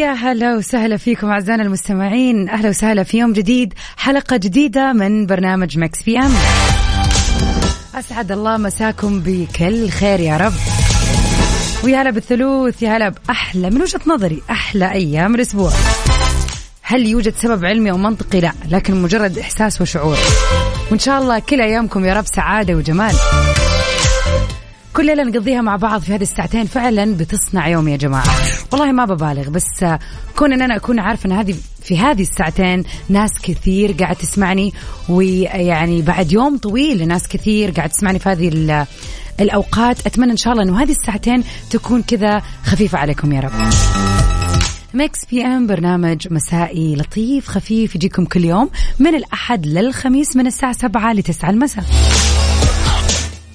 ويا هلا وسهلا فيكم أعزائنا المستمعين. أهلا وسهلا في يوم جديد حلقة جديدة من برنامج مكس بي أم. أسعد الله مساكم بكل خير يا رب. ويا هلا بالثلوث يا هلا بأحلى من وجهة نظري أحلى أيام الأسبوع. هل يوجد سبب علمي أو منطقي؟ لا لكن مجرد إحساس وشعور. وإن شاء الله كل أيامكم يا رب سعادة وجمال. كل ليله نقضيها مع بعض في هذه الساعتين. فعلا بتصنع يوم يا جماعة. والله ما ببالغ بس كون ان أنا اكون عارفة إن هذه في هذه الساعتين ناس كثير قاعد تسمعني ويعني بعد يوم طويل لناس كثير قاعد تسمعني في هذه ال- الأوقات. أتمنى إن شاء الله إنه هذه الساعتين تكون كذا خفيفة عليكم يا رب. Mix PM برنامج مسائي لطيف خفيف يجيكم كل يوم من الأحد للخميس من الساعة 7 ل 9 المساء.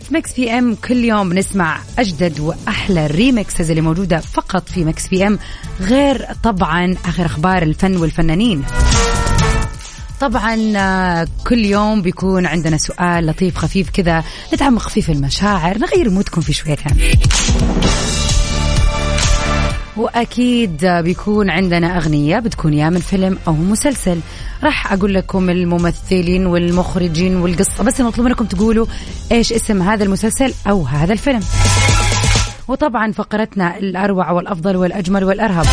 في Mix PM كل يوم نسمع أجدد وأحلى ال remixes اللي موجودة فقط في Mix PM غير طبعا آخر أخبار الفن والفنانين. طبعا آه، كل يوم بيكون عندنا سؤال لطيف خفيف كذا. نتعمق فيه في المشاعر نغير مودكم في شويتين وأكيد بيكون عندنا أغنية بتكون يا من فيلم أو مسلسل. راح أقول لكم الممثلين والمخرجين والقصة بس المطلوب منكم تقولوا إيش اسم هذا المسلسل أو هذا الفيلم. وطبعا فقرتنا الأروع والأفضل والأجمل والأرهب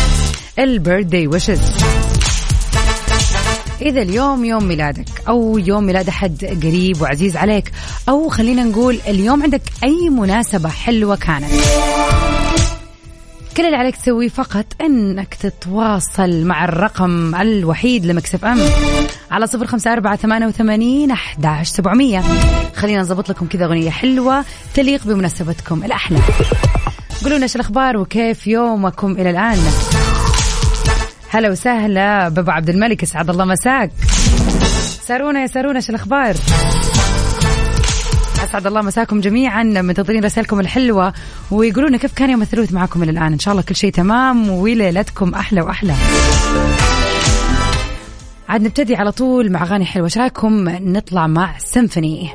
البيرثدي ويشز إذا اليوم يوم ميلادك أو يوم ميلاد أحد قريب وعزيز عليك أو خلينا نقول اليوم عندك أي مناسبة حلوة كانت. كل اللي عليك تسويه فقط إنك تتواصل مع الرقم الوحيد لمكسف أم على صفر خمسة أربعة ثمانية وثمانين أحداش سبعمية. خلينا نظبط لكم كذا أغنية حلوة تليق بمناسبتكم الأحلى. قولوا لنا الأخبار وكيف يومكم إلى الآن؟ هلا وسهلا بابا عبد الملك اسعد الله مساك. سارونا يا سارونا إيش الأخبار؟ اسعد الله مساكم جميعا منتظرين رسائلكم الحلوة ويقولوا لنا كيف كان يوم الثلاث معكم إلى الآن إن شاء الله كل شيء تمام وليلتكم أحلى وأحلى عاد نبتدي على طول مع أغاني حلوة إيش رأيكم نطلع مع سيمفوني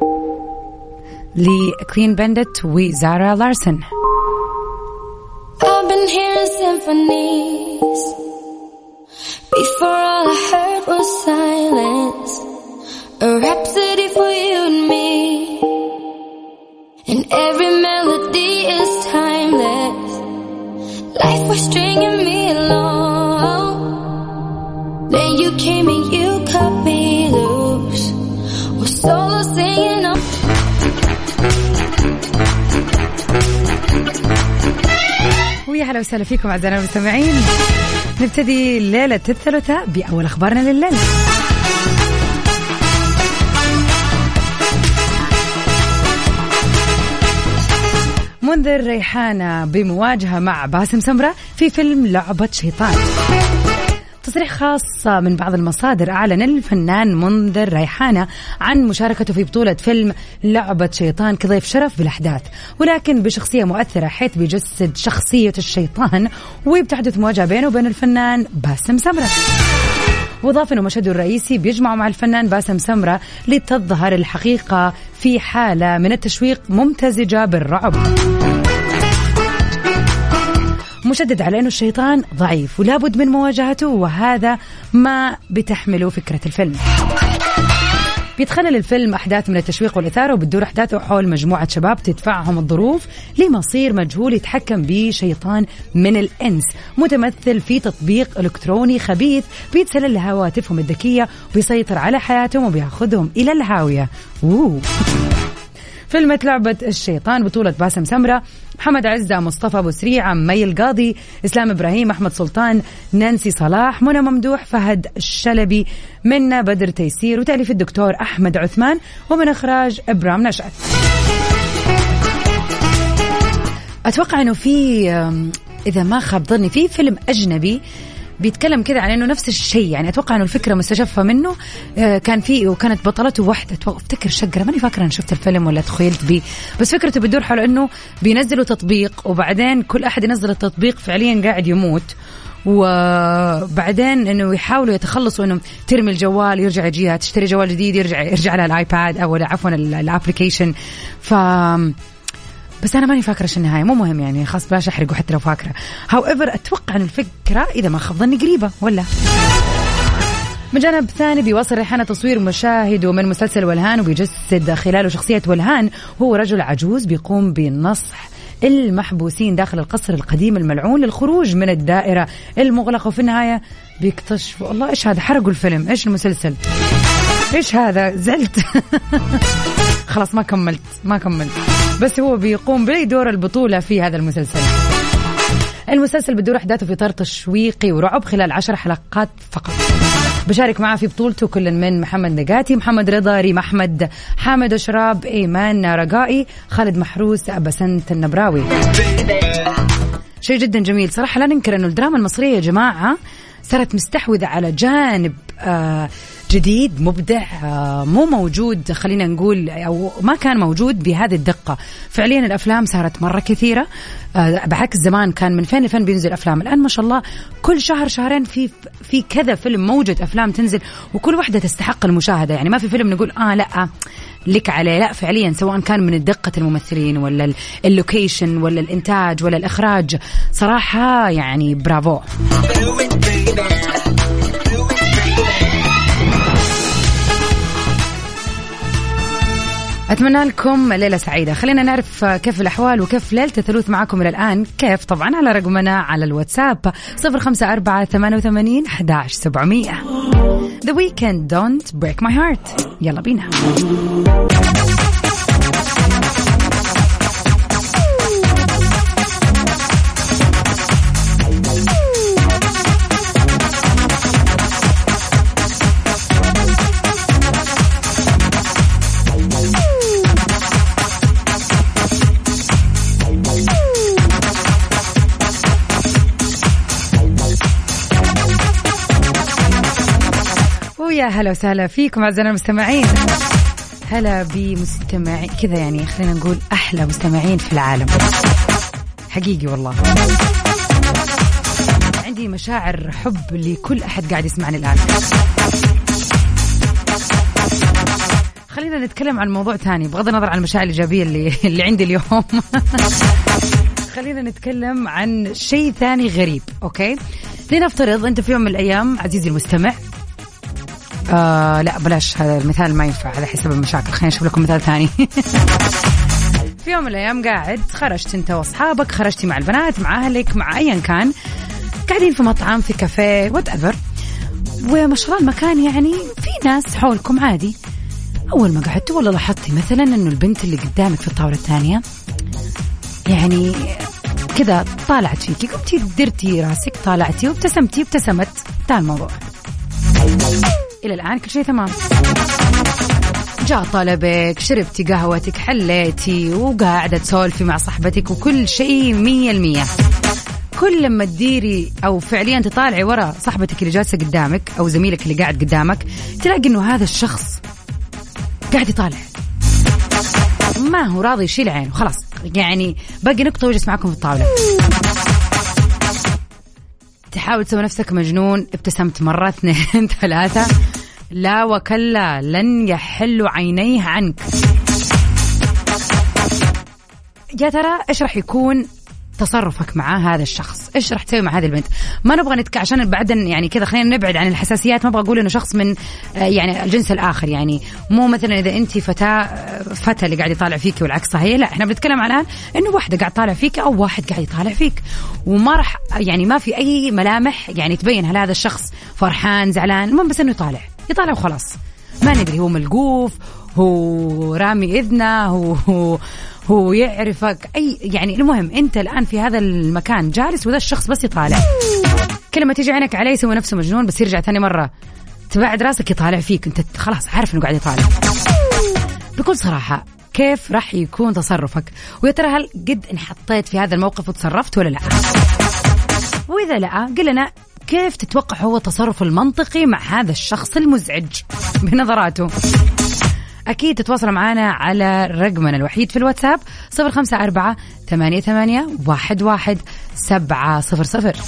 لكوين بندت وزارا لارسن I've been hearing symphonies. Before all I heard was silence. A rhapsody for you and me. And every melody is timeless. Life was stringing me along. Then you came and you cut me loose. Was solo singing on. ويا هلا وسهلا فيكم اعزائنا المستمعين نبتدي ليله الثلاثاء باول اخبارنا لليله منذر ريحانة بمواجهة مع باسم سمرة في فيلم لعبة شيطان. تصريح خاص من بعض المصادر أعلن الفنان منذر ريحانة عن مشاركته في بطولة فيلم لعبة شيطان كضيف شرف بالأحداث ولكن بشخصية مؤثرة حيث بيجسد شخصية الشيطان وبتحدث مواجهة بينه وبين الفنان باسم سمرة. وضاف انه مشهده الرئيسي بيجمعه مع الفنان باسم سمرة لتظهر الحقيقة في حالة من التشويق ممتزجة بالرعب. مشدد على انه الشيطان ضعيف ولابد من مواجهته وهذا ما بتحمله فكرة الفيلم. بيتخلل الفيلم أحداث من التشويق والإثارة وبتدور أحداثه حول مجموعة شباب تدفعهم الظروف لمصير مجهول يتحكم بشيطان من الإنس متمثل في تطبيق إلكتروني خبيث بيتسلل لهواتفهم الذكية وبيسيطر على حياتهم وبياخذهم إلى الهاوية أوه. فيلم لعبة الشيطان بطولة باسم سمرة محمد عزة مصطفى أبو سريعة مي القاضي إسلام إبراهيم أحمد سلطان نانسي صلاح منى ممدوح فهد الشلبي منا بدر تيسير وتأليف الدكتور أحمد عثمان ومن إخراج إبرام نشأت. أتوقع أنه في إذا ما خاب ظني في فيلم أجنبي بيتكلم كذا عن إنه نفس الشيء. يعني أتوقع إنه الفكرة مستشفة منه. آه، كان في وكانت بطلته واحدة. أفتكر شقره ماني فاكرة أنا شفت الفيلم ولا تخيلت به بس فكرته بتدور حول إنه بينزلوا تطبيق وبعدين كل أحد ينزل التطبيق فعليا قاعد يموت. وبعدين إنه يحاولوا يتخلصوا إنه ترمي الجوال يرجع يجيها تشتري جوال جديد يرجع يرجع على ال iPad أو عفوا ال- ال application. ف بس أنا ماني فاكرة إيش النهاية. مو مهم يعني خلاص بلاش احرقه حتى لو فاكرة. هاو ايفر أتوقع إن الفكرة إذا ما خاب ظني قريبة ولا؟ من جانب ثاني بيواصل ريحانة تصوير مشاهده من مسلسل ولهان وبيجسد خلاله شخصية ولهان. هو رجل عجوز بيقوم بنصح المحبوسين داخل القصر القديم الملعون للخروج من الدائرة المغلقة. وفي النهاية بيكتشفوا الله إيش هذا؟ حرقوا الفيلم. إيش المسلسل؟ إيش هذا؟ زعلت خلاص ما كملت ما كملت. بس هو بيقوم بدور البطولة في هذا المسلسل. المسلسل بتدور احداثه في إطار تشويقي ورعب خلال عشر حلقات فقط. بشارك معه في بطولته كل من محمد نقاتي محمد رضا ريم أحمد حامد أشراب إيمان رقائي خالد محروس بسنت النبراوي. شيء جدا جميل. صراحة لا ننكر أنه الدراما المصرية يا جماعة صارت مستحوذة على جانب آه جديد مبدع آه مو موجود خلينا نقول أو ما كان موجود بهذه الدقة. فعليا الأفلام صارت مرة كثيرة آه بعكس زمان كان من فين لفين بينزل أفلام. الآن ما شاء الله كل شهر شهرين في في كذا فيلم موجود أفلام تنزل وكل واحدة تستحق المشاهدة. يعني ما في فيلم نقول آه لا لك عليه. لا فعليا سواء كان من دقة الممثلين ولا ال- اللوكيشن ولا الإنتاج ولا الإخراج صراحة يعني برافو. أتمنى لكم ليلة سعيدة. خلينا نعرف كيف الأحوال وكيف ليلة الثلوث معكم إلى الآن. كيف طبعا على رقمنا على الواتساب صفر خمسة أربعة ثمانية وثمانين أحداش سبعمية. The weekend don't break my heart. يلا بينا. هلا وسهلا فيكم اعزائنا المستمعين. هلا بمستمعين كذا يعني خلينا نقول أحلى مستمعين في العالم. حقيقي والله. عندي مشاعر حب لكل أحد قاعد يسمعني الآن. خلينا نتكلم عن موضوع ثاني بغض النظر عن المشاعر الإيجابية اللي اللي عندي اليوم. خلينا نتكلم عن شيء ثاني غريب أوكي؟ لنفترض أنت في يوم من الأيام عزيزي المستمع آه لا بلاش. هذا المثال ما ينفع هذا حسب المشاكل. خلينا نشوف لكم مثال ثاني. في يوم من الأيام قاعد خرجت أنت وأصحابك خرجتي مع البنات مع أهلك مع ايا كان. قاعدين في مطعم في كافيه whatever وما شاء الله المكان يعني في ناس حولكم عادي. أول ما قعدتوا ولا لاحظتي مثلا إنه البنت اللي قدامك في الطاولة الثانية يعني كذا طالعت فيكي. قمتي درتي راسك طالعتي وابتسمتي وابتسمت انتهى الموضوع. إلى الآن كل شيء تمام. جاء طلبك شربتي قهوتك حليتي وقاعدة تسولفي مع صاحبتك وكل شيء مية المية. كل لما تديري أو فعليا تطالعي ورا صاحبتك اللي جالسة قدامك أو زميلك اللي قاعد قدامك تلاقي إنه هذا الشخص قاعد يطالع. ما هو راضي يشيل عينه خلاص. يعني باقي نقطة ويجلس معكم في الطاولة. تحاول تسوي نفسك مجنون ابتسمت مرة اثنين ثلاثة. لا وكلا لن يحل عينيه عنك. يا ترى إيش راح يكون تصرفك مع هذا الشخص. إيش راح تسوي مع هذه البنت؟ ما نبغى نتك عشان بعدين يعني كذا خلينا نبعد عن الحساسيات ما أبغى أقول إنه شخص من آه، يعني الجنس الآخر يعني. مو مثلا إذا أنت فتاة آه، فتى اللي قاعد يطالع فيك والعكس صحيح؟ لا إحنا بنتكلم عن الآن إنه واحدة قاعد طالع فيك أو واحد قاعد يطالع فيك. وما راح يعني ما في أي ملامح يعني تبين هل هذا الشخص فرحان زعلان. المهم بس إنه يطالع يطالع وخلاص. ما ندري هو ملقوف هو رامي إذنه هو هو يعرفك. أي يعني المهم أنت الآن في هذا المكان جالس وذا الشخص بس يطالع. كل ما تيجي عينك عليه يسوي نفسه مجنون بس يرجع ثاني مرة. تبعد راسك يطالع فيك. أنت خلاص عارف إنه قاعد يطالع. بكل صراحة كيف راح يكون تصرفك؟ ويا ترى هل قد انحطيت في هذا الموقف وتصرفت ولا لا؟ وإذا لا قل لنا كيف تتوقع هو التصرف المنطقي مع هذا الشخص المزعج بنظراته؟ أكيد تتواصلوا معنا على رقمنا الوحيد في الواتساب صفر خمسة أربعة ثمانية ثمانية واحد واحد سبعة صفر صفر.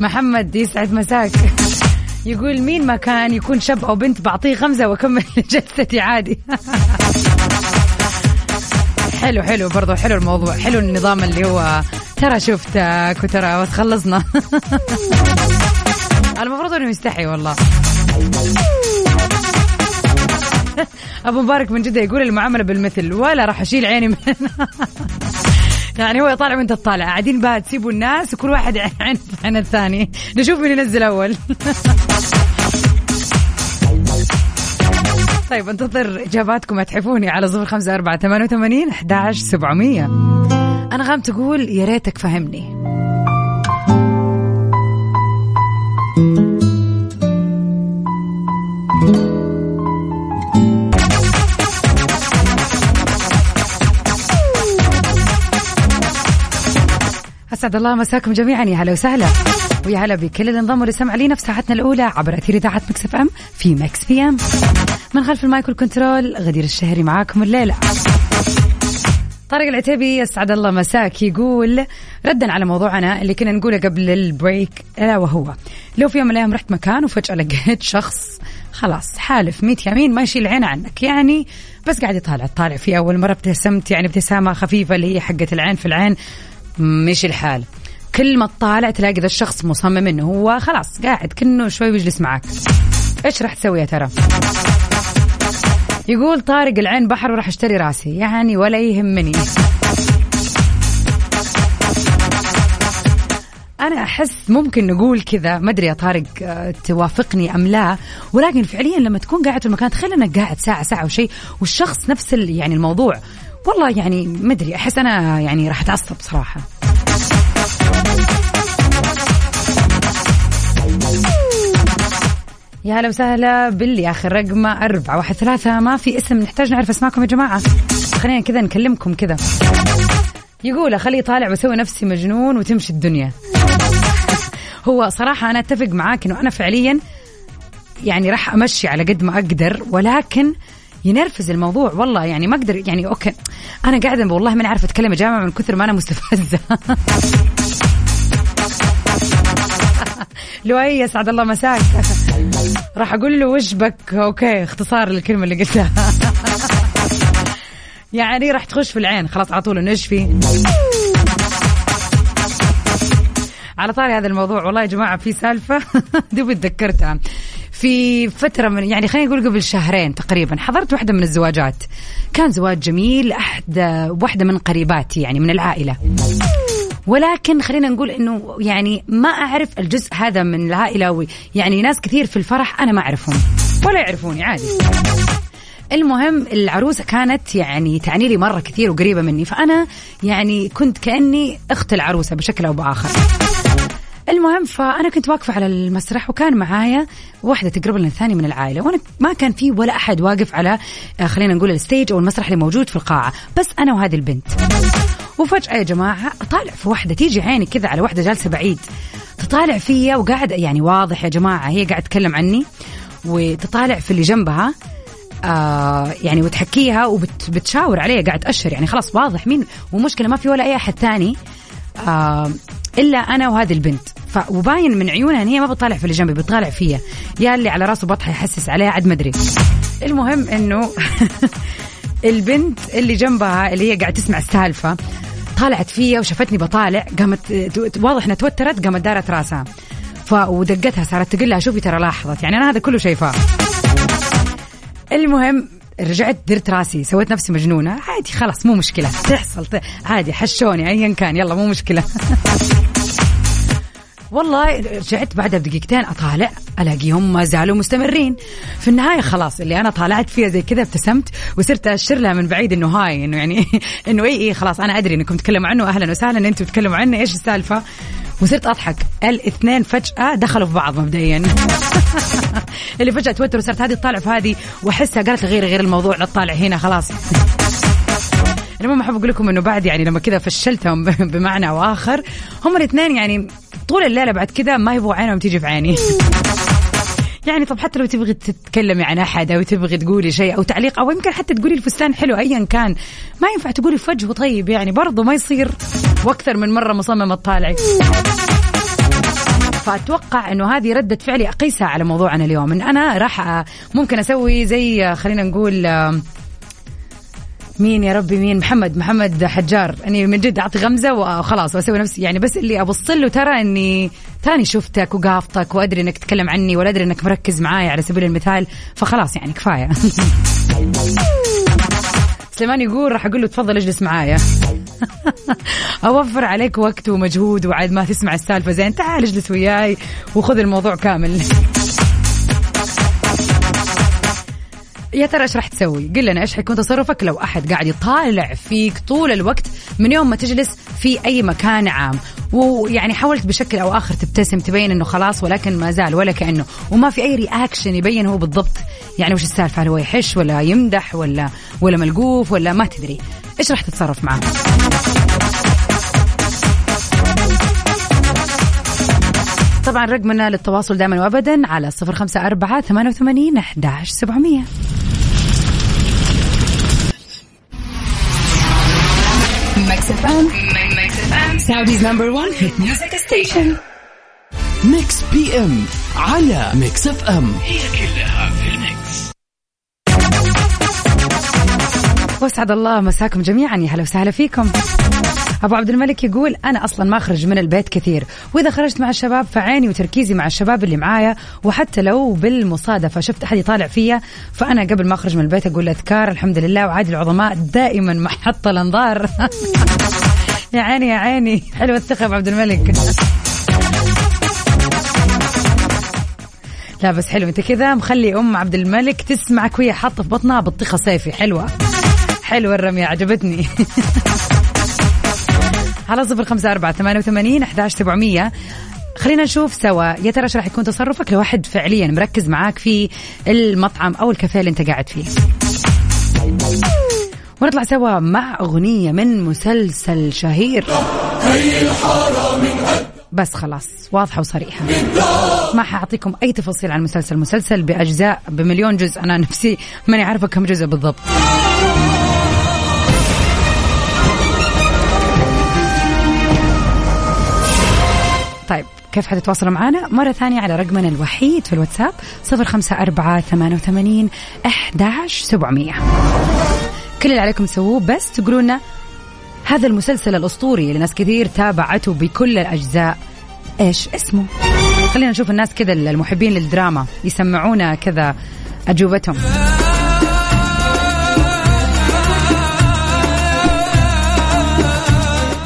محمد يسعد مساك. يقول مين ما كان يكون شاب أو بنت بعطيه غمزه وأكمل جثتي عادي. حلو حلو برضو حلو الموضوع حلو النظام اللي هو ترى شفتك وترى وتخلصنا. المفروض إنه يستحي والله. أبو مبارك من جدة يقول المعاملة بالمثل ولا راح أشيل عيني من يعني هو يطالع وانت تطالع. قاعدين بقى تسيبوا الناس وكل واحد عين عين الثاني. نشوف مين ينزل اول طيب انتظر إجاباتكم. اتحفوني على صفر خمسة أربعة ثمانية وثمانين أحداش سبعمية. أنغام تقول يا ريتك فهمني. أسعد الله مساكم جميعا. يا هلا وسهلا. ويا هلا بكل اللي انضموا لسمع لي نفس ساعتنا الأولى عبر أثير إذاعة Mix FM في Mix PM. من خلف المايك وال control غدير الشهري معاكم الليلة. طارق العتيبي يسعد الله مساك يقول ردا على موضوعنا اللي كنا نقوله قبل ال break ألا وهو لو في يوم من الأيام رحت مكان وفجأة لقيت شخص خلاص حالف ميت يمين ما يشيل عين عنك. يعني بس قاعد يطالع طالع في أول مرة ابتسمت يعني ابتسامة خفيفة اللي هي حقة العين في العين. مش الحال. كل ما تطالع تلاقي ذا الشخص مصمم إنه هو خلاص قاعد كأنه شوي بيجلس معك. إيش راح تسوي يا ترى؟ يقول طارق العين بحر وراح أشتري راسي. يعني ولا يهمني. أنا أحس ممكن نقول كذا. ما أدري يا طارق آه، توافقني أم لا. ولكن فعليا لما تكون قاعد في المكان تخيل إنك قاعد ساعة ساعة وشيء والشخص نفس يعني الموضوع. والله يعني ما أدري أحس أنا يعني راح أتعصب صراحة. يا هلا وسهلا باللي آخر رقمه أربعة واحد ثلاثة. ما في اسم نحتاج نعرف اسماءكم يا جماعة. خلينا كذا نكلمكم كذا. يقول اخليه طالع بسوي نفسي مجنون وتمشي الدنيا. هو صراحة أنا أتفق معاك إنه أنا فعليا يعني راح أمشي على قد ما أقدر ولكن ينرفز الموضوع والله يعني ما أقدر يعني أوكي أنا قاعدة والله ما عارفة أتكلم يا جماعة من كثر ما أنا مستفزة. لؤي يسعد الله مساك. راح أقول له وش بك أوكي اختصار للكلمه اللي قلتها. يعني راح تخش في العين خلاص على طول انه إيش في على طاري هذا الموضوع والله يا جماعة في سالفة. دوبي تذكرتها. في فترة من يعني خلينا نقول قبل شهرين تقريبا حضرت واحدة من الزواجات. كان زواج جميل أحد واحدة من قريباتي يعني من العائلة. ولكن خلينا نقول إنه يعني ما أعرف الجزء هذا من العائلة يعني ناس كثير في الفرح أنا ما أعرفهم ولا يعرفوني عادي. المهم العروسه كانت يعني تعني لي مرة كثير وقريبة مني فأنا يعني كنت كأني أخت العروسة بشكل أو بآخر. المهم فأنا كنت واقفة على المسرح وكان معايا واحدة تقرب لنا ثاني من العائلة. وأنا ما كان في ولا أحد واقف على آه، خلينا نقول الستيج أو المسرح اللي موجود في القاعة. بس أنا وهذه البنت. وفجأة يا جماعة اطالع في واحدة تيجي عيني كذا على واحدة جالسة بعيد. تطالع فيا وقاعد يعني واضح يا جماعة هي قاعدة تتكلم عني. وتطالع في اللي جنبها آه يعني وتحكيها وبتشاور عليها قاعد تأشر. يعني خلاص واضح مين. ومشكلة ما في ولا أي أحد ثاني آه إلا أنا وهذه البنت. ف... وباين من عيونها إن هي ما بتطالع في اللي جنبي بتطالع فيا. يا اللي على راسه بطحة يحسس عليها عد مدري المهم إنه البنت اللي جنبها اللي هي قاعدة تسمع السالفة طالعت فيا وشافتني بطالع قامت واضح إنها توترت قامت دارت راسها. ف ودقتها صارت تقول لها شوفي ترى لاحظت. يعني أنا هذا كله شايفاه. المهم رجعت درت راسي سويت نفسي مجنونة. عادي خلاص مو مشكلة. تحصل عادي حشوني أيا كان يلا مو مشكلة. والله رجعت بعدها بدقيقتين أطالع ألاقيهم ما زالوا مستمرين. في النهاية خلاص اللي أنا طالعت فيها زي كذا ابتسمت وصرت أشر لها من بعيد إنه هاي إنه يعني إنه اي اي خلاص أنا أدري إنكم تتكلموا عنه أهلا وسهلا أنتم تتكلموا عنه إيش السالفة؟ وصرت أضحك. الاثنين فجأة دخلوا في بعض مبدئيا. اللي فجأة توتر وصارت هذه تطالع في هذه وأحسها قالت غير غير الموضوع لا تطالع هنا خلاص. المهم أحب أقول لكم إنه بعد يعني لما كذا فشلتهم بمعنى أو آخر هم الاثنين يعني طول الليلة بعد كذا ما يبغوا عينهم تيجي في عيني. يعني طب حتى لو تبغي تتكلمي عن أحد أو تبغي تقولي شيء أو تعليق أو يمكن حتى تقولي الفستان حلو ايا كان ما ينفع تقولي في وجهه طيب يعني برضه ما يصير وأكثر من مرة مصممة تطالعي. فأتوقع إنه هذه ردة فعلي أقيسها على موضوعنا اليوم. إن أنا راح ممكن أسوي زي خلينا نقول مين يا ربي مين؟ محمد محمد حجار. أني من جد أعطي غمزة وخلاص وأسوي نفسي يعني بس اللي ابص له ترى أني تاني شفتك وقافطك وأدري إنك تتكلم عني ولا أدري إنك مركز معاي على سبيل المثال فخلاص يعني كفاية. سليمان يقول راح أقول له تفضل اجلس معايا. أوفر عليك وقت ومجهود وعاد ما تسمع السالفة. زين تعال اجلس وياي وخذ الموضوع كامل. يا ترى إيش راح تسوي؟ قل لنا إيش حيكون تصرفك لو أحد قاعد يطالع فيك طول الوقت من يوم ما تجلس في أي مكان عام. ويعني حاولت بشكل أو آخر تبتسم تبين إنه خلاص ولكن ما زال ولا كأنه. وما في أي رياكشن يبين هو بالضبط. يعني وش السالفة؟ هل هو يحش ولا يمدح ولا ولا ملقوف ولا ما تدري. إيش راح تتصرف معاه؟ طبعا رقمنا للتواصل دائما وابدا على صفر خمسة أربعة ثمانية وثمانين أحداش سبعمية. Saudi's number one hit music station. Mix PM على Mix FM هي كلها في ال mix. واسعد الله مساكم جميعا. يا هلا وسهلا فيكم. أبو عبد الملك يقول أنا أصلا ما اخرج من البيت كثير. وإذا خرجت مع الشباب فعيني وتركيزي مع الشباب اللي معايا. وحتى لو بالمصادفة شفت أحد يطالع فيا فأنا قبل ما أخرج من البيت أقول أذكار الحمد لله. وعادي العظماء دائما محط الأنظار. يا عيني يا عيني. حلوة الثقة أبو عبد الملك. لا بس حلو أنت كذا مخلي أم عبد الملك تسمعك وهي حاطة في بطنها بطيخة صيفي. حلوة. حلوة الرمية عجبتني. على صفر خمسة أربعة ثمانية وثمانين أحداش سبعمية. خلينا نشوف سوا. يا ترى راح يكون تصرفك لو واحد فعليا مركز معاك في المطعم أو الكافيه اللي أنت قاعد فيه. ونطلع سوا مع أغنية من مسلسل شهير. بس خلاص واضحة وصريحة. ما حأعطيكم أي تفاصيل عن المسلسل مسلسل بأجزاء بمليون جزء. أنا نفسي ماني عارفة كم جزء بالضبط. طيب كيف حتتواصلوا معنا؟ مرة ثانية على رقمنا الوحيد في الواتساب صفر خمسة أربعة ثمانية وثمانين أحداش سبعمية. كل اللي عليكم تسووه بس تقولوا لنا هذا المسلسل الأسطوري اللي ناس كثير تابعته بكل الأجزاء. إيش اسمه؟ خلينا نشوف الناس كذا المحبين للدراما يسمعونا كذا أجوبتهم.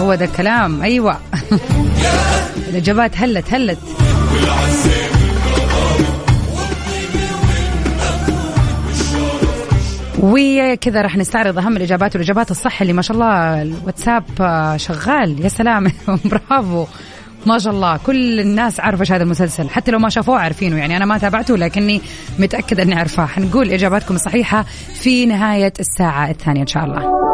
هو ده الكلام. أيوة. الإجابات هلت هلت. وكذا راح نستعرض أهم الإجابات والإجابات الصح اللي ما شاء الله الواتساب شغال. يا سلام. برافو. ما شاء الله. كل الناس عارفة إيش هذا المسلسل. حتى لو ما شافوه عارفينه. يعني أنا ما تابعته لكني متأكدة إني عارفاه. حنقول إجاباتكم الصحيحة في نهاية الساعة الثانية إن شاء الله.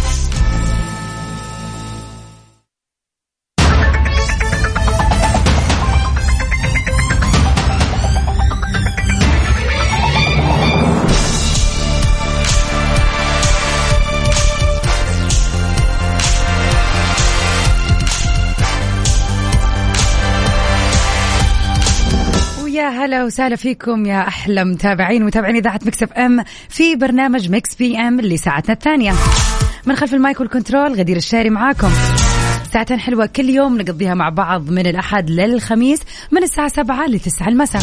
هلا وسهلا فيكم يا أحلى متابعين ومتابعين إذاعة Mix FM في برنامج Mix PM اللي ساعتنا الثانية. من خلف ال mic وال control غدير الشهري معاكم. ساعتين حلوة كل يوم نقضيها مع بعض من الأحد للخميس من الساعة سبعة لتسعة المساء.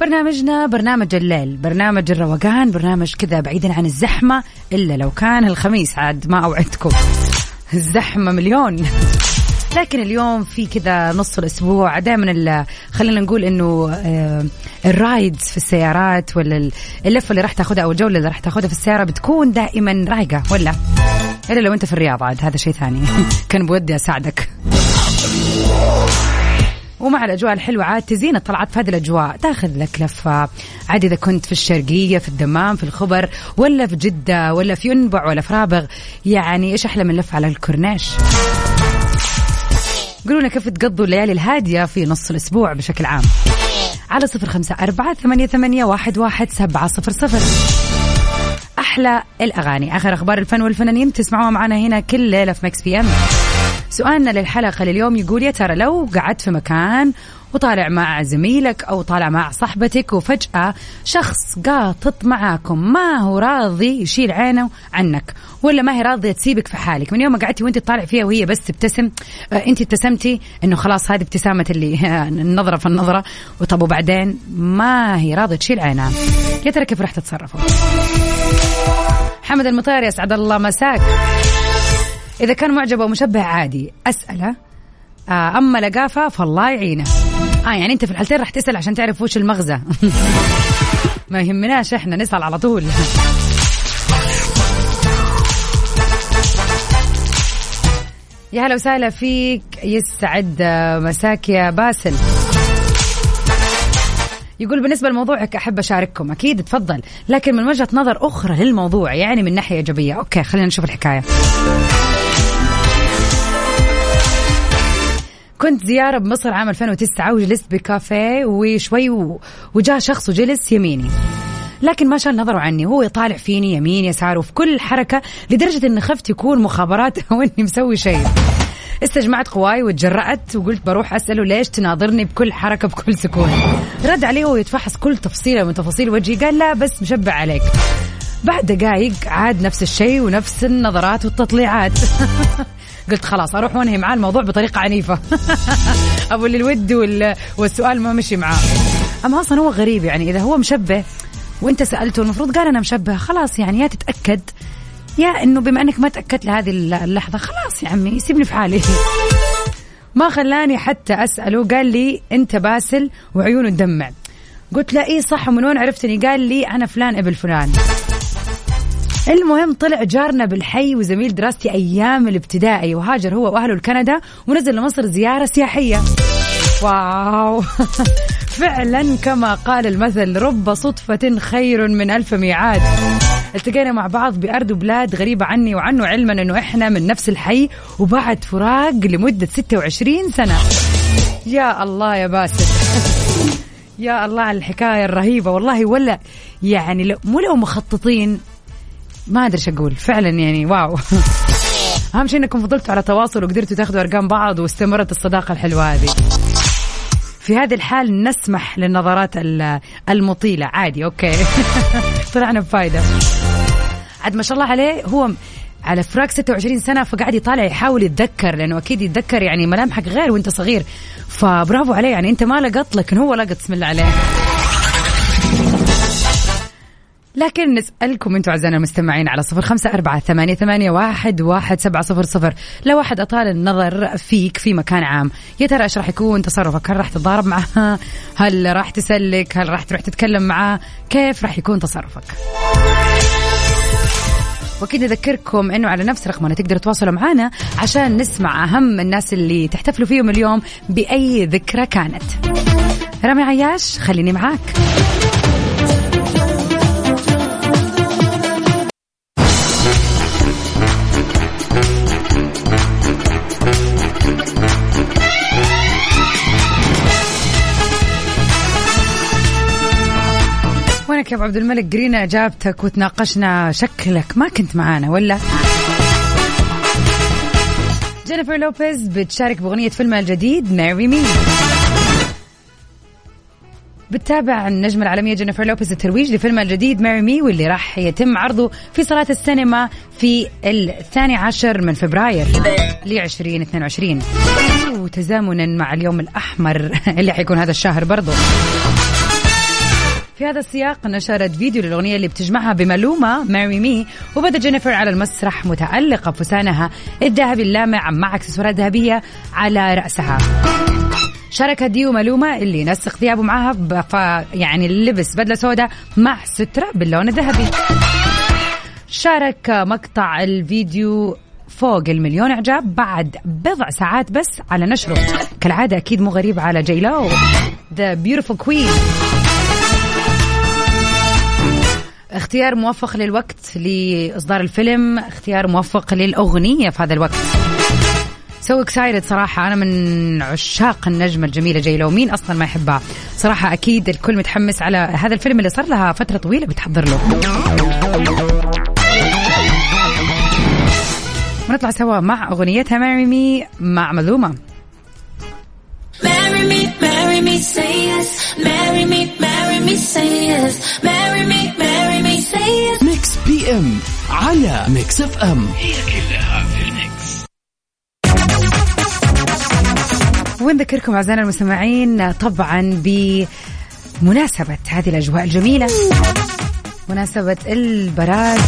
برنامجنا برنامج الليل برنامج الروقان برنامج كذا بعيدا عن الزحمة إلا لو كان الخميس عاد ما أوعدكم. الزحمة مليون. لكن اليوم في كذا نص الأسبوع دائما خلينا نقول إنه آه، الرايدز في السيارات ولا اللفة اللي راح تاخذها أو الجولة اللي راح تاخذها في السيارة بتكون دائما رايقة ولا؟ إلا لو أنت في الرياض عاد هذا شيء ثاني. كان بودي أساعدك. ومع الأجواء الحلوة عاد تزين الطلعات في هذه الأجواء. تاخذ لك لفة عاد إذا كنت في الشرقية في الدمام في الخبر ولا في جدة ولا في ينبع ولا في رابغ. يعني إيش أحلى من لفة على الكورنيش؟ قولوا لنا كيف تقضوا الليالي الهادية في نص الأسبوع بشكل عام. على صفر خمسة أربعة ثمانية, ثمانية واحد, واحد سبعة صفر صفر. أحلى الأغاني. آخر أخبار الفن والفنانين تسمعوها معنا هنا كل ليلة في Mix PM سؤالنا للحلقة لليوم يقول يا ترى لو قعدت في مكان وطالع مع زميلك أو طالع مع صاحبتك وفجأة شخص قاطط معاكم ما هو راضي يشيل عينه عنك؟ ولا ما هي راضية تسيبك في حالك؟ من يوم ما قعدتي وأنت طالع فيها وهي بس تبتسم آه أنت ابتسمتي إنه خلاص هذه ابتسامة اللي النظرة في النظرة. وطب وبعدين ما هي راضية تشيل عينها. يا ترى كيف راح تتصرفوا؟ حمد المطير يسعد الله مساك. إذا كان معجب ومشبه عادي أسأله. آه أما لقافة فالله يعينه. آه يعني أنت في الحالتين راح تسأل عشان تعرف وش المغزى. ما يهمناش إحنا نسأل على طول. يا هلا وسهلا فيك يسعد مساك يا باسل. يقول بالنسبة لموضوعك أحب أشارككم. أكيد تفضل. لكن من وجهة نظر أخرى للموضوع يعني من ناحية إيجابية. Okay خلينا نشوف الحكاية. كنت زيارة بمصر عام 2009 وجلست بكافيه وشوي وجاء شخص وجلس يميني. لكن ما شال نظره عني. هو يطالع فيني يمين يسار وفي كل حركة لدرجة اني خفت يكون مخابرات أو اني مسوي شيء. استجمعت قواي وتجرأت وقلت بروح أسأله ليش تناظرني بكل حركة بكل سكون. رد عليه وهو يتفحص كل تفصيلة من تفاصيل وجهي. قال لا بس مشبع عليك. بعد دقائق عاد نفس الشيء ونفس النظرات والتطليعات. قلت خلاص أروح وأنهي معاه الموضوع بطريقة عنيفة. أبو اللي الود والسؤال ما مشي معاه. أما أصلا هو غريب يعني إذا هو مشبه وأنت سألته المفروض قال أنا مشبه خلاص يعني يا تتأكد يا إنه بما إنك ما تأكدت لهذه اللحظة خلاص يا عمي سيبني في حالي. ما خلاني حتى أسأله قال لي أنت باسل وعيونه تدمع. قلت له إيه صح ومن وين عرفتني؟ قال لي أنا فلان ابن فلان. المهم طلع جارنا بالحي وزميل دراستي أيام الابتدائي وهاجر هو وأهله لكندا ونزل لمصر زيارة سياحية. واو. فعلا كما قال المثل رب صدفة خير من ألف ميعاد. التقينا مع بعض بأرض وبلاد غريبة عني وعنه علما أنه إحنا من نفس الحي وبعد فراق لمدة 26 سنة. يا الله يا باسل. يا الله على الحكاية الرهيبة. والله ولا يعني مو لو مخططين ما أدري إيش أقول. فعلا يعني واو. أهم شيء إنكم فضلتوا على تواصل وقدرتوا تاخذوا أرقام بعض واستمرت الصداقة الحلوة هذه. في هذه الحال نسمح للنظرات المطيلة. عادي أوكي. طلعنا بفايدة. عاد ما شاء الله عليه هو على فراق 26 سنة فقاعد يطالع يحاول يتذكر لأنه أكيد يتذكر يعني ملامحك غير وأنت صغير. فبرافو عليه يعني أنت ما لقط لكن هو لقط. بسم الله عليه. لكن نسألكم أنتم أعزائنا المستمعين على صفر خمسة أربعة ثمانية, ثمانية واحد, واحد سبعة صفر صفر. لو واحد أطال النظر فيك في مكان عام يا ترى إيش راح يكون تصرفك؟ هل راح تتضارب معها هل راح تسلك؟ هل راح تروح تتكلم معاه كيف راح يكون تصرفك؟ وأكيد نذكركم إنه على نفس رقمنا تقدروا تتواصلوا معنا عشان نسمع أهم الناس اللي تحتفلوا فيهم اليوم بأي ذكرى كانت. رامي عياش خليني معاك. وينك يا أبو عبد الملك؟ قرينا إجابتك وتناقشنا شكلك. ما كنت معانا ولا؟ جينيفر لوبيز بتشارك بأغنية فيلمها الجديد Marry Me بتتابع النجمة العالمية جينيفر لوبيز الترويج لفيلمها الجديد Marry Me واللي راح يتم عرضه في صالات السينما في الثاني عشر من فبراير ل 2022 وتزامنا مع اليوم الأحمر اللي حيكون هذا الشهر برضو. في هذا السياق نشرت فيديو للأغنية اللي بتجمعها بمالوما Marry Me وبدأ جينيفر على المسرح متألقة بفستانها الذهبي اللامع مع أكسسوارات ذهبية على رأسها. شاركت ديو مالوما اللي نسق ثيابه معاها يعني لبس بدلة سوداء مع سترة باللون الذهبي. شارك مقطع الفيديو فوق المليون إعجاب بعد بضع ساعات بس على نشره. كالعادة أكيد مو غريب على جيلو. The beautiful queen اختيار موفق للوقت لإصدار الفيلم اختيار موفق للأغنية في هذا الوقت. So excited صراحة. أنا من عشاق النجمة الجميلة جيلو مين أصلا ما يحبها. صراحة أكيد الكل متحمس على هذا الفيلم اللي صار لها فترة طويلة بتحضر له. ونطلع سوا مع أغنيتها. Marry Me مع مالوما. Marry me, say yes. Marry me, marry me, say yes. Marry me, marry me, say yes. Mix PM على Mix FM ونذكركم أعزائنا المستمعين طبعا بمناسبة هذه الأجواء الجميلة مناسبة البراد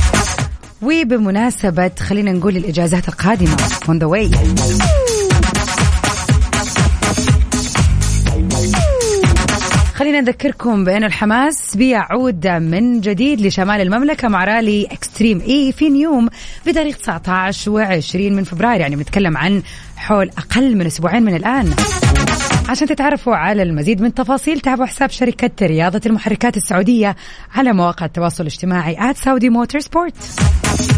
وبمناسبة خلينا نقول الإجازات القادمة on the way خلينا نذكركم بأن الحماس بيعود من جديد لشمال المملكة مع رالي إكستريم إي في نيوم بتاريخ 19 و20 من فبراير يعني بنتكلم عن حول أقل من أسبوعين من الآن. عشان تتعرفوا على المزيد من التفاصيل تابعوا حساب شركة رياضة المحركات السعودية على مواقع التواصل الاجتماعي at Saudi Motorsport.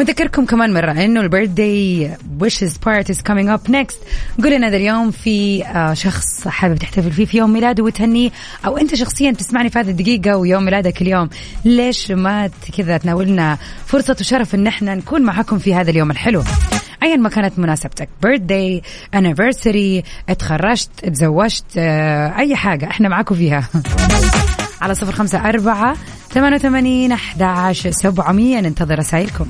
ونذكركم كمان مرة إنه ال birthday wishes part is coming up next قول لنا إذا اليوم في آه، شخص حابب تحتفل فيه في يوم ميلاده وتهنيه أو أنت شخصيا تسمعني في هذه الدقيقة ويوم ميلادك اليوم. ليش ما كذا تنولنا فرصة وشرف إن إحنا نكون معكم في هذا اليوم الحلو؟ ايا ما كانت مناسبتك. Birthday anniversary اتخرجت اتزوجت آه، أي حاجة إحنا معاكم فيها. على صفر خمسة أربعة ثمانية وثمانين أحد عشر سبعمية. ننتظر رسائلكم.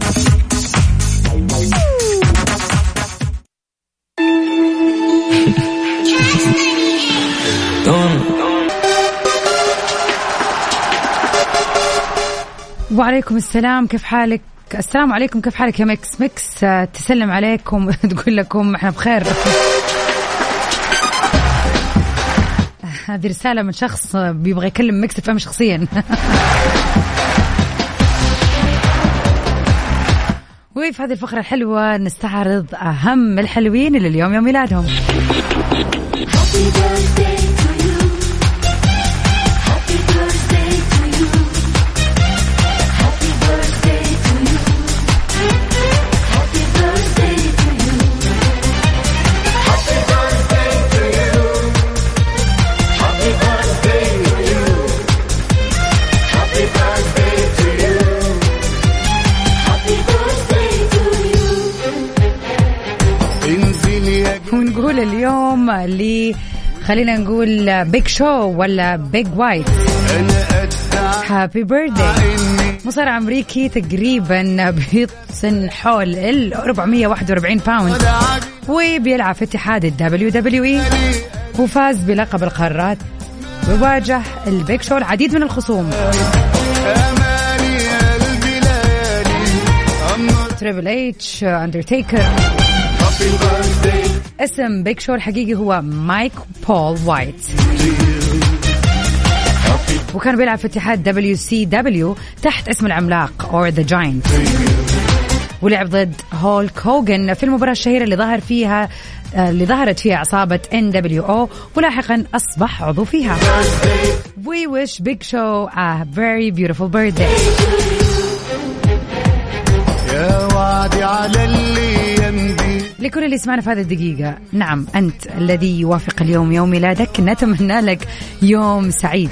وعليكم السلام. كيف حالك؟ السلام عليكم. كيف حالك يا Mix؟ Mix آه، تسلم عليكم. وتقول لكم إحنا بخير. هذه رسالة من شخص بيبغى يكلم ميكس فهم شخصيا. وفي هذه الفقرة الحلوة نستعرض أهم الحلوين اللي اليوم يوم ميلادهم. خلينا نقول Big Show ولا Big White happy birthday مصارع أمريكي تقريبا بيوزن حول ال 441 pound وبيلعب في اتحاد ال WWE وفاز بلقب القارات. وواجه ال Big Show العديد من الخصوم. Triple H Undertaker اسم Big Show الحقيقي هو مايك بول وايت وكان بيلعب في اتحاد WCW تحت اسم العملاق or The Giant ولعب ضد هولك هوجن في المباراة الشهيرة اللي ظهر فيها آه، اللي ظهرت فيها عصابة ان دبليو أو ولاحقا أصبح عضو فيها. We wish Big Show a very beautiful birthday. يا وعدي على اللي يمضي لكل اللي يسمعنا في هذه الدقيقة. نعم أنت الذي يوافق اليوم يوم ميلادك. نتمنى لك يوم سعيد.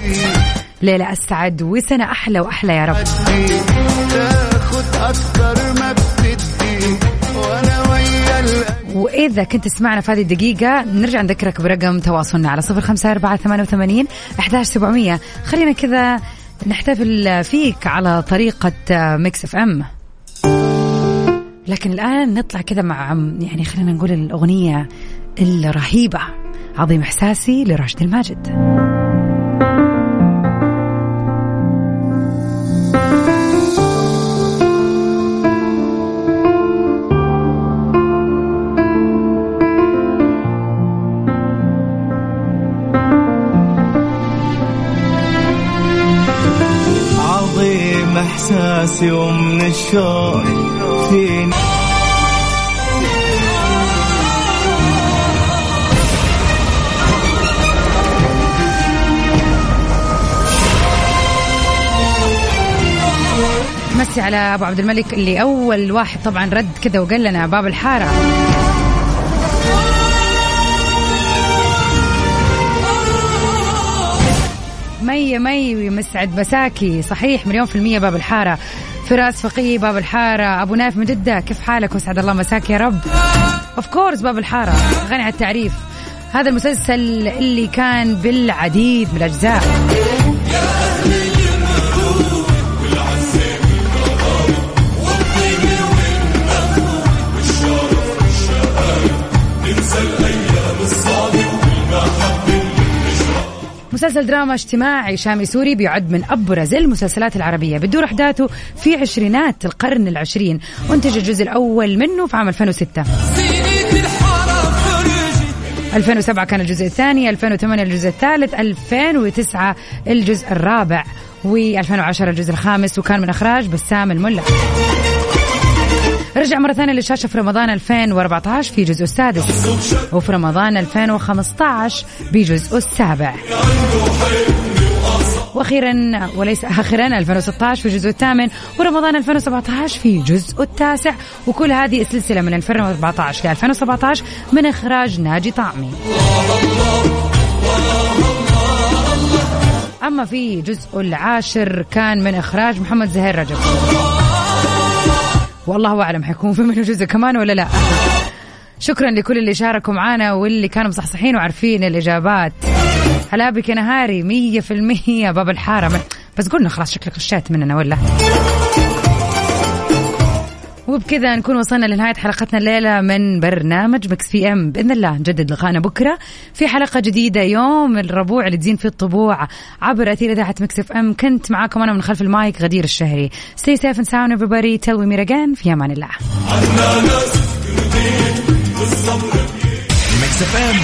ليلة أسعد وسنة أحلى وأحلى يا رب. وإذا كنت تسمعنا في هذه الدقيقة نرجع نذكرك برقم تواصلنا على صفر خمسة أربعة ثمانية وثمانين أحداش سبعمية. خلينا كذا نحتفل فيك على طريقة Mix FM. لكن الآن نطلع كذا مع يعني خلينا نقول الأغنية الرهيبة. عظيم إحساسي لراشد الماجد. احساسي ومن الشوق فيني. مسي على أبو عبد الملك اللي أول واحد طبعا رد كذا وقال لنا باب الحارة. مي مي يسعد مساكي. صحيح مليون في المية باب الحارة. فراس فقيه باب الحارة. أبو نايف من جدة كيف حالك؟ وسعد الله مساك يا رب. of course باب الحارة. غني عن التعريف. هذا المسلسل اللي كان بالعديد من الأجزاء. مسلسل دراما اجتماعي شامي سوري بيعد من أبرز المسلسلات العربية. بتدور أحداثه في عشرينات القرن العشرين. وانتج الجزء الأول منه في عام 2006 2007 كان الجزء الثاني 2008 الجزء الثالث 2009 الجزء الرابع و2010 الجزء الخامس وكان من إخراج بسام الملا. رجع مرة ثانية للشاشة في رمضان 2014 في جزء السادس. وفي رمضان 2015 بجزء السابع. وأخيرا وليس اخرا 2016 في الجزء الثامن ورمضان 2017 في جزء التاسع. وكل هذه السلسلة من 2014 ل 2017 من إخراج ناجي طعمي. أما في جزء العاشر كان من إخراج محمد زهير رجب. والله أعلم حيكون في منه جزء كمان ولا لا. شكرا لكل اللي شاركوا معنا واللي كانوا مصحصحين وعارفين الإجابات. هلا بك يا نهاري مية في المية. باب الحارة بس قلنا خلاص شكلك غشيت مننا ولا؟ وبكذا نكون وصلنا لنهاية حلقتنا الليلة من برنامج Mix FM. بإذن الله نجدد لقاءنا بكرة في حلقة جديدة يوم الربوع اللي تزين فيه الطبوع عبر أثير إذاعة Mix FM. كنت معاكم أنا من خلف المايك غدير الشهري. Stay safe and sound everybody. Till we meet again في أمان الله. ميكس اف ام